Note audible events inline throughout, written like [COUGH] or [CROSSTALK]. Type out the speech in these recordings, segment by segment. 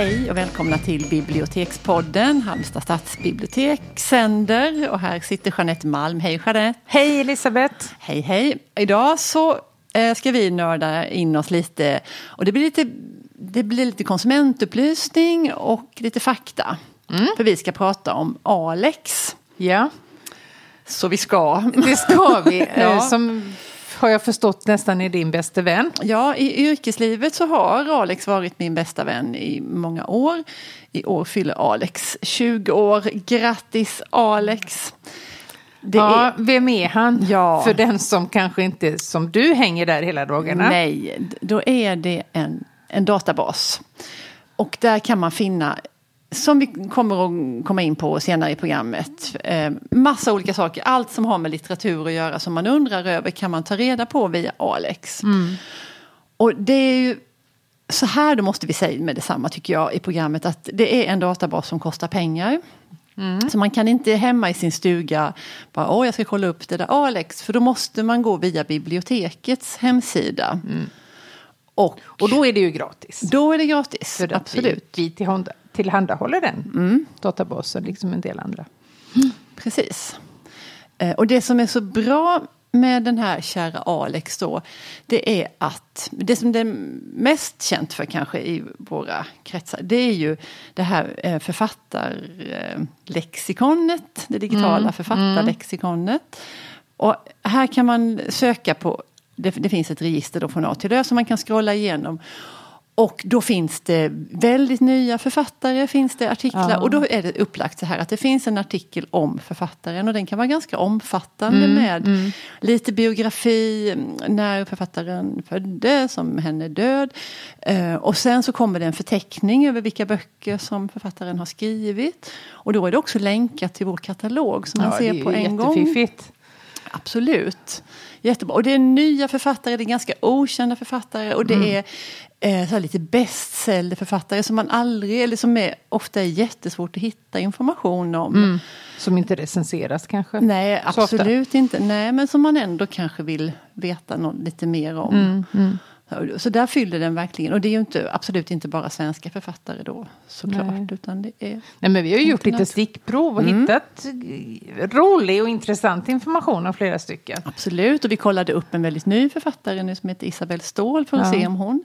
Hej och välkomna till Bibliotekspodden. Halmstad stadsbibliotek sänder och här sitter Jeanette Malm. Hej Jeanette! Hej Elisabeth! Hej hej! Idag så eh, ska vi nörda in oss lite och det blir lite, det blir lite konsumentupplysning och lite fakta. Mm. För vi ska prata om Alex. Ja. Så vi ska. Det ska vi. [LAUGHS] ja. Som har jag förstått nästan är din bästa vän. Ja, i yrkeslivet så har Alex varit min bästa vän i många år. I år fyller Alex 20 år. Grattis Alex! Det ja, är... vem är han? Ja. För den som kanske inte som du hänger där hela dagarna. Nej, då är det en, en databas. Och där kan man finna som vi kommer att komma in på senare i programmet. Eh, massa olika saker, allt som har med litteratur att göra som man undrar över kan man ta reda på via Alex. Mm. Och det är ju så här då måste vi säga med detsamma tycker jag i programmet att det är en databas som kostar pengar. Mm. Så man kan inte hemma i sin stuga bara åh jag ska kolla upp det där Alex för då måste man gå via bibliotekets hemsida. Mm. Och, och då är det ju gratis. Då är det gratis, absolut. Vi, vi till Honda tillhandahåller den mm. databasen, liksom en del andra. Mm. Precis. Eh, och det som är så bra med den här kära Alex då, det är att det som det är mest känt för kanske i våra kretsar, det är ju det här eh, författarlexikonet, det digitala mm. författarlexikonet. Och här kan man söka på, det, det finns ett register då från A till Ö som man kan scrolla igenom. Och då finns det väldigt nya författare, finns det artiklar. Ja. Och då är det upplagt så här att det finns en artikel om författaren och den kan vara ganska omfattande mm, med mm. lite biografi, när författaren föddes, om hen är död. Uh, och sen så kommer det en förteckning över vilka böcker som författaren har skrivit. Och då är det också länkat till vår katalog som man ser på en gång. Absolut. Jättebra. Och det är nya författare, det är ganska okända författare och det mm. är eh, så lite bestsellerförfattare som man aldrig, eller som är, ofta är jättesvårt att hitta information om. Mm. Som inte recenseras kanske? Nej, absolut inte. Nej, men som man ändå kanske vill veta något, lite mer om. Mm, mm. Så där fyller den verkligen. Och det är ju inte, absolut inte bara svenska författare då såklart. Nej. Utan det är Nej, men vi har ju gjort lite stickprov och mm. hittat rolig och intressant information av flera stycken. Absolut, och vi kollade upp en väldigt ny författare nu som heter Isabelle Ståhl för att ja. se om hon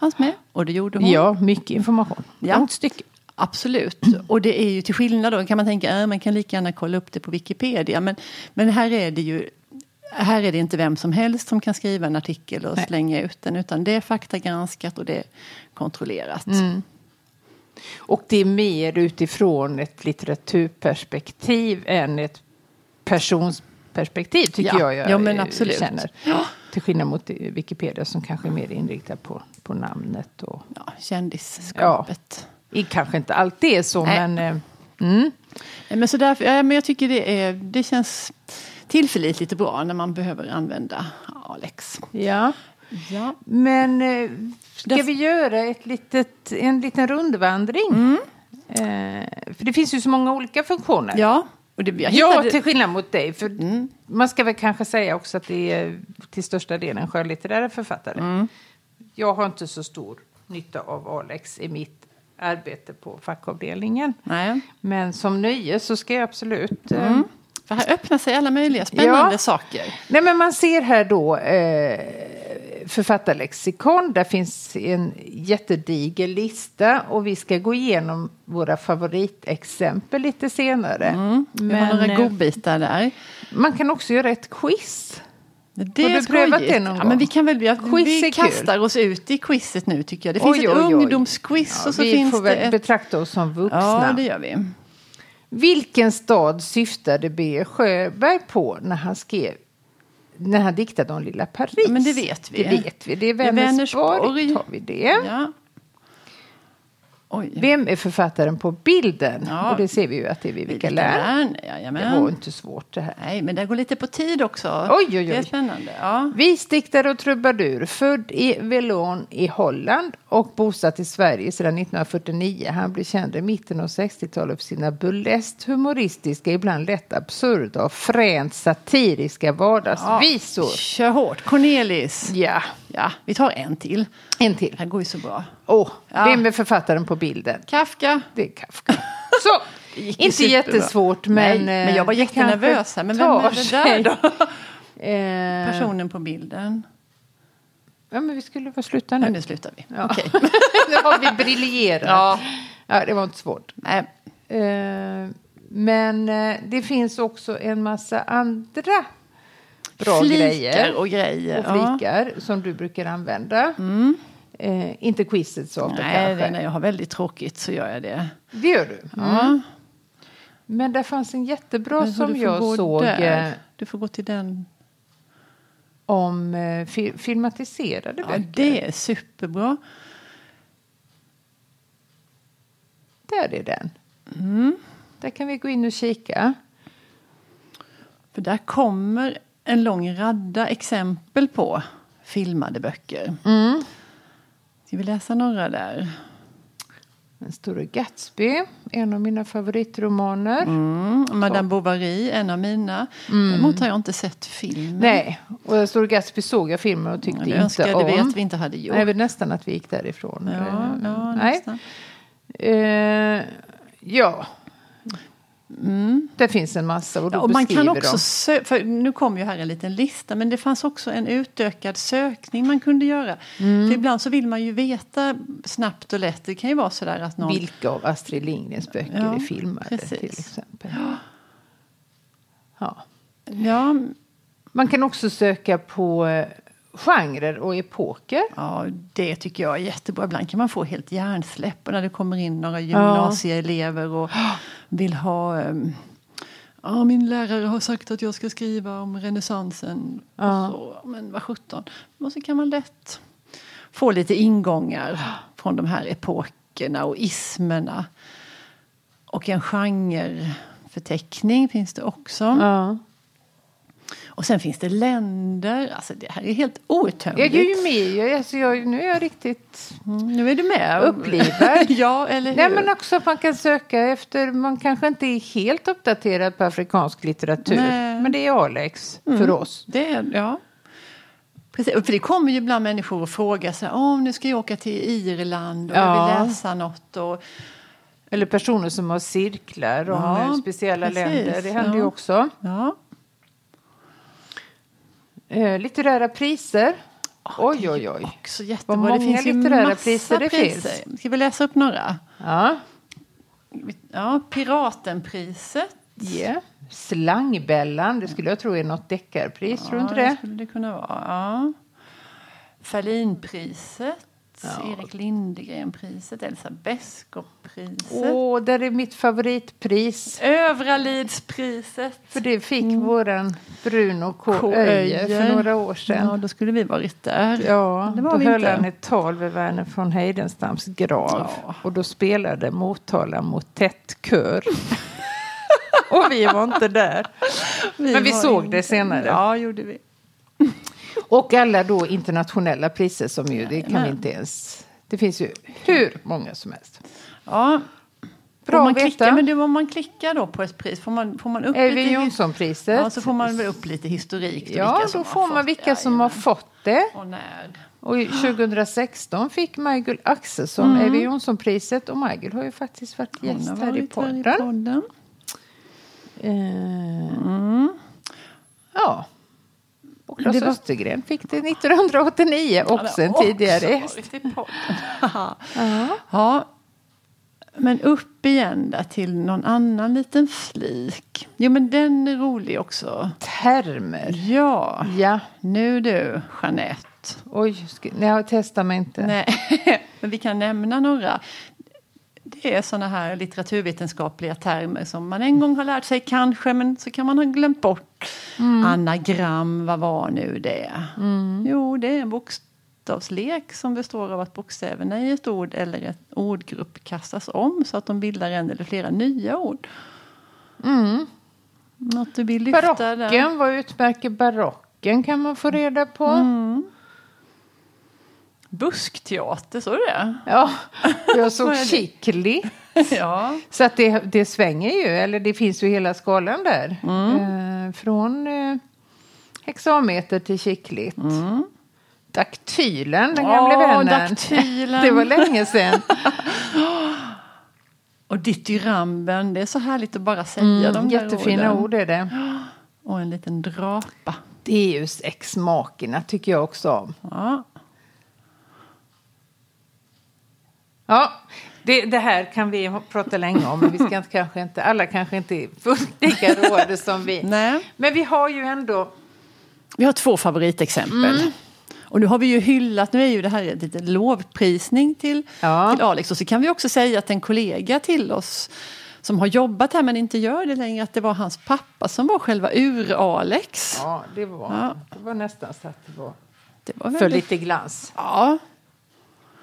fanns med. Och det gjorde hon. Ja, mycket information. Ja. Långt stycke. Absolut, och det är ju till skillnad då kan man tänka att äh, man kan lika gärna kolla upp det på Wikipedia. Men, men här är det ju här är det inte vem som helst som kan skriva en artikel och Nej. slänga ut den utan det är faktagranskat och det är kontrollerat. Mm. Och det är mer utifrån ett litteraturperspektiv än ett personsperspektiv tycker ja. jag jag ja, men absolut. känner. Ja. Till skillnad mot Wikipedia som kanske är mer inriktad på, på namnet. Och, ja, kändisskapet. Ja, kanske inte alltid är så Nej. men... Eh, mm. Men, så därför, ja, men jag tycker det, är, det känns tillförlitligt och bra när man behöver använda Alex. Ja. ja. Men eh, ska vi göra ett litet, en liten rundvandring? Mm. Eh, för det finns ju så många olika funktioner. Ja. Och det, hittade... Ja, till skillnad mot dig. För mm. Man ska väl kanske säga också att det är till största delen skönlitterära författare. Mm. Jag har inte så stor nytta av Alex i mitt arbete på fackavdelningen. Nej. Men som nöje så ska jag absolut eh, mm. För här öppnar sig alla möjliga spännande ja. saker. Nej, men man ser här då eh, författarlexikon. Där finns en jättediger lista och vi ska gå igenom våra favoritexempel lite senare. Mm, vi men, har några eh, godbitar där. Man kan också göra ett quiz. Det har du prövat det någon gång? men vi kan väl, vi, vi kastar oss ut i quizet nu tycker jag. Det finns oj, ett oj, oj. ungdomsquiz ja, och så vi finns får väl ett... betrakta oss som vuxna. Ja, det gör vi. Vilken stad syftade B. Sjöberg på när han skrev när han diktade om lilla Paris? Ja, men det vet vi. Det vet vi. Det är Vänersborg. Vänersborg. Tar vi det. Ja. Oj. Vem är författaren på bilden? Ja. Och det ser vi ju att det är Vivica Lärn. Det var inte svårt det här. Nej, men det går lite på tid också. Oj, oj, oj. Det är spännande. Ja. Visdiktare och trubadur. Född i Velon i Holland och bosatt i Sverige sedan 1949. Han blev känd i mitten av 60-talet för sina burleskt humoristiska, ibland lätt absurda och fränt satiriska vardagsvisor. Ja, kör hårt. Cornelis. Ja. Ja, vi tar en till. En till. Det här går ju så bra. Åh, Ja. vem är författaren på bilden? Kafka. Det är Kafka. Så, [LAUGHS] inte superbra. jättesvårt men... Nej, men jag var eh, jättenervös här. Men vem är det där då? [LAUGHS] Eh, Personen på bilden. Ja, men vi skulle väl sluta Ja, nu. nu slutar vi. Ja. Okej. [LAUGHS] nu har vi briljerat. Ja. ja, det var inte svårt. Nej. Eh, men det finns också en massa andra bra Flikar grejer och grejer. och flikar som du brukar använda. Eh, inte quizets Ja. saker Nej, kanske. när jag har väldigt tråkigt så gör jag det. Det gör du. Ja. Men det fanns en jättebra som jag såg där. eh, Du får gå till den. om eh, fi filmatiserade Ja, böcker. det är superbra. Där är den. Mm. Där kan vi gå in och kika. För där kommer en lång radda exempel på filmade böcker. Mm. Ska vi läsa några där? Den store Gatsby, en av mina favoritromaner. Mm. Madame Bovary, en av mina. Däremot har jag inte sett filmen. Mm. Nej, och den store Gatsby såg jag filmen och tyckte det inte önskade om. vi att vi inte hade gjort. Nej, det nästan att vi gick därifrån. Ja, Eh, ja, Nej. Eh, ja. Det finns en massa och Mm. Ja, och man kan också sö- för nu kommer ju här en liten lista, men det fanns också en utökad sökning man kunde göra. Mm. För ibland så vill man ju veta snabbt och lätt. Det kan ju vara sådär att någon... Vilka av Astrid Lindgrens böcker Ja, är filmade precis. till exempel. Ja. Ja, Man kan också söka på eh, genrer och epoker. ja, det tycker jag är jättebra. Ibland kan man få helt hjärnsläpp när det kommer in några gymnasieelever och vill ha... ehm, Ja, min lärare har sagt att jag ska skriva om renässansen. Ja. Så, men vad sjutton. Och så kan man lätt få lite ingångar från de här epokerna och ismerna. Och en genreförteckning finns det också. Ja. Och sen finns det länder. Alltså det här är helt Jag outtömligt. är ju med. Jag, alltså jag, nu är jag riktigt... Mm, nu är du med. Upplivad. [LAUGHS] ja, eller hur? Nej, men också att man kan söka efter... Man kanske inte är helt uppdaterad på afrikansk litteratur. Nej. Men det är Alex för oss. Det är, ja. Precis. För det kommer ju ibland människor och frågar sig om nu ska jag åka till Irland och jag Ja. vill läsa något. Och, Eller personer som har cirklar om Ja, speciella precis. länder. Det händer ju Ja. också. ja. Eh, litterära priser. oj, oj, oj. Också jättebra. Vad det många finns ju litterära priser det priser. Ska vi läsa upp några? Ja. Ja, Piratenpriset. Yeah. Slangbällan, det skulle jag tro är något deckarpris. tror du inte ja, det? skulle det kunna vara. Ja. Ferlinpriset. Erik Lindegren-priset. Elsa Beskow-priset. Åh, där är mitt favoritpris. Övralidspriset. För det fick våran Bruno K. K. Öijer för några år sedan. Ja, då skulle vi varit där. Ja, det var då vi höll inte. han ett tal vid Verner von Heidenstams grav. Ja. Och då spelade Motala motet kör. [LAUGHS] och vi var inte där. Men vi såg inte- det senare. Ja, gjorde vi. Och alla då internationella priser som ju, det kan vi inte ens... Det finns ju hur många som helst. Ja. Bra Får man veta. klicka, men det, om man klickar då på ett pris, får man, får man upp Eyvind lite... Jonsson-priset. Ja, så får man väl upp lite historik. Då, Ja, då får man vilka det. som har fått det. Och när. Och i [GASPS] 2016 fick Michael Axelsson mm. Eyvind Jonsson-priset. Och Michael har ju faktiskt varit gäst här i varit här i podden. podden. Eh, Ja. Och Claes var- Östergren fick det 1989, också en tidigare gäst. [LAUGHS] ja. Men upp igen där till någon annan liten flik. Jo, men den är rolig också. Termer. Ja, Ja. nu du, Jeanette. Oj, ska, nej, jag testar mig inte. Nej, [LAUGHS] men vi kan nämna några. Det är sådana här litteraturvetenskapliga termer som man en gång har lärt sig kanske, men så kan man ha glömt bort. Anagram, vad var nu det? Jo, det är en bokstavslek som består av att bokstäverna i ett ord eller ett ordgrupp kastas om så att de bildar en eller flera nya ord. Något du vill lyfta där? Barocken, vad utmärker barocken kan man få reda på. Mm. Buskteater, så [LAUGHS] är det? Ja, jag såg? Chickly. [LAUGHS] Ja. Så att det, det svänger ju, eller det finns ju hela skalan där. Mm. Eh, från eh, hexameter till chickligt. Mm. Daktylen, den gamle Åh, vännen. daktylen. [LAUGHS] Det var länge sedan. Och dithyramben, det är så härligt att bara säga de där Mm, Jättefina orden. ord är det. [GASPS] Och en liten drapa. Deus ex machina tycker jag också om. Ja. Ja, det, det här kan vi prata länge om, men vi ska inte, kanske inte, alla kanske inte är fullt lika roade som vi. [LAUGHS] Nej. Men vi har ju ändå... Vi har två favoritexempel. Mm. Och nu har vi ju hyllat, nu är ju det här en liten lovprisning till, Ja. till Alex. Och så kan vi också säga att en kollega till oss som har jobbat här men inte gör det längre, att det var hans pappa som var själva ur-Alex. Ja, det var, Ja. det var nästan så att det var Det var för väldigt... lite glans Ja,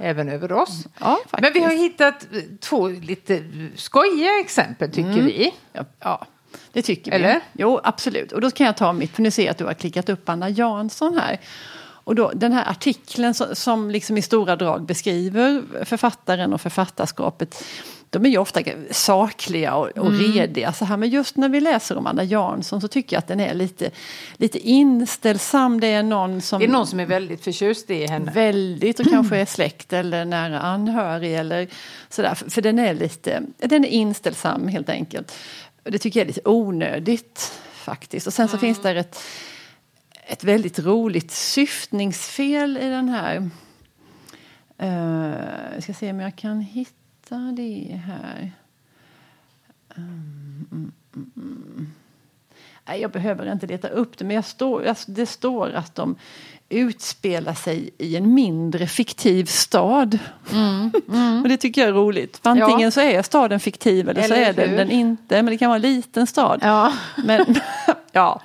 även över oss. ja faktiskt. Men vi har hittat två lite skojiga exempel, tycker vi. Ja, ja, det tycker Eller? vi. Jo, absolut. Och då kan jag ta mitt, för nu ser jag att du har klickat upp Anna Jansson här. Och då, den här artikeln som, som liksom i stora drag beskriver författaren och författarskapet. De är ju ofta sakliga och, och rediga. Så här. Men just när vi läser om Anna Jansson så tycker jag att den är lite, lite inställsam. Det är någon som... Det är någon som är väldigt förtjust i henne. Väldigt och kanske [CLEARS THROAT] är släkt eller nära anhörig eller sådär. För, för den är lite, den är inställsam helt enkelt. Det tycker jag är lite onödigt faktiskt. Och sen så finns det ett, ett väldigt roligt syftningsfel i den här. Uh, jag ska se om jag kan hitta det här. Mm, mm, mm, mm. Nej, jag behöver inte leta upp det, men jag står, alltså, det står att de utspelar sig i en mindre fiktiv stad. [LAUGHS] Och det tycker jag är roligt. För antingen Ja. så är staden fiktiv eller, så Eller är den, den inte. Men det kan vara en liten stad. Ja. Men [LAUGHS] ja,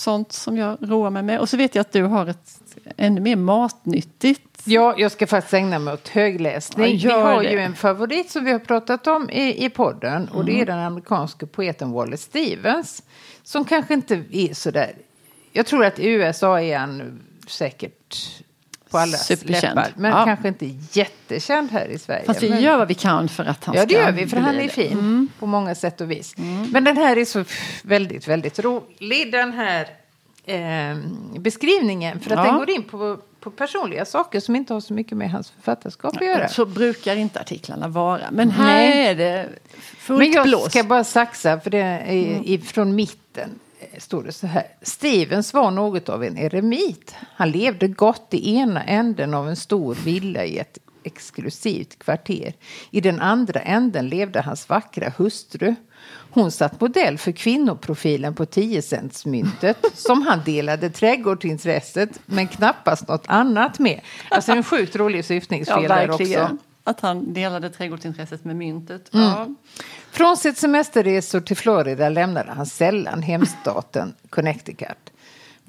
sånt som jag roar mig med. Och så vet jag att du har ett ännu mer matnyttigt. Ja, jag ska faktiskt ägna mig åt högläsning. Ja, vi har det. ju en favorit som vi har pratat om i, i podden och Mm. det är den amerikanske poeten Wallace Stevens. Som kanske inte är sådär... Jag tror att i USA är han säkert på alla Superkänd. läppar. Men Ja. kanske inte jättekänd här i Sverige. Fast vi men... gör vad vi kan för att han Ja, ska det gör vi, för han är fin på många sätt och vis. Men den här är så väldigt, väldigt rolig, den här eh, beskrivningen. För att Ja. den går in på, på personliga saker som inte har så mycket med hans författarskap att göra. Så brukar inte artiklarna vara. Men här Nej. är det fullt Men jag blås. ska bara saxa, för det är i, från mitten står det så här. Stevens var något av en eremit. Han levde gott i ena änden av en stor villa i ett exklusivt kvarter. I den andra änden levde hans vackra hustru. Hon satt modell för kvinnoprofilen på 10-centsmyntet som han delade trädgårdsintresset men knappast något annat med. Alltså en sjukt rolig Ja, syftningsfel där verkligen. också. Att han delade trädgårdsintresset med myntet. Mm. Ja. Frånsett semesterresor till Florida lämnade han sällan hemstaten Connecticut.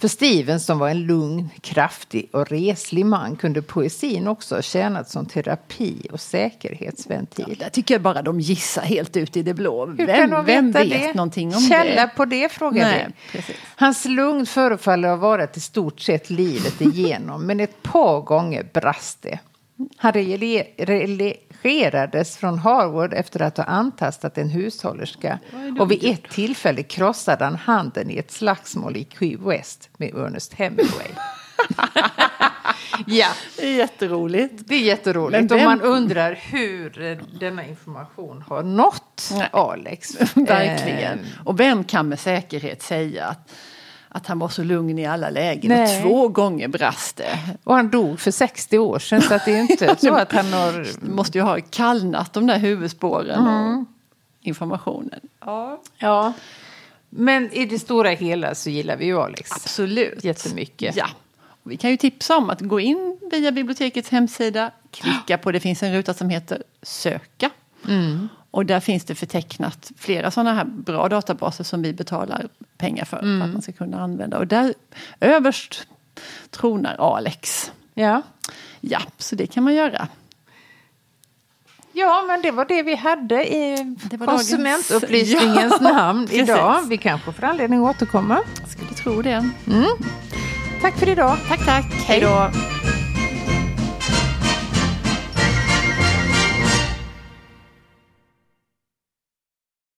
För Stevens som var en lugn, kraftig och reslig man kunde poesin också ha tjänat som terapi och säkerhetsventil. Där tycker jag bara de gissar helt ut i det blå. Hur vem vem vet det? någonting om Källa det? på det frågar Nej, vi. precis. Hans lugn förefaller ha varit i stort sett livet igenom men ett par gånger brast det. Han rele- relegerades från Harvard efter att ha antastat en hushållerska och vid ett tillfälle krossade han handen i ett slagsmål i Key West med Ernest Hemingway. [LAUGHS] ja, Det är jätteroligt. det är jätteroligt. Men Och vem- man undrar hur denna information har nått Nej. Alex. [LAUGHS] Verkligen. Eh, Och vem kan med säkerhet säga att, att han var så lugn i alla lägen? Nej. Och två gånger brast det. Och han dog för 60 år sedan så att det är inte [LAUGHS] så att han har... Måste ju ha kallnat de där huvudspåren Mm. och informationen. Ja, Ja. Men i det stora hela så gillar vi ju Alex. absolut. Jättemycket. Ja. Och vi kan ju tipsa om att gå in via bibliotekets hemsida, klicka på, det finns en ruta som heter söka. Mm. Och där finns det förtecknat flera sådana här bra databaser som vi betalar pengar för, Mm. för att man ska kunna använda. Och där överst tronar Alex. Ja. Ja, så det kan man göra. ja, men det var det vi hade i konsumentupplysningens [LAUGHS] Ja, namn precis. idag. Vi kanske får anledning att återkomma. Jag skulle tro det. Tack för idag. Tack, tack. Hej då.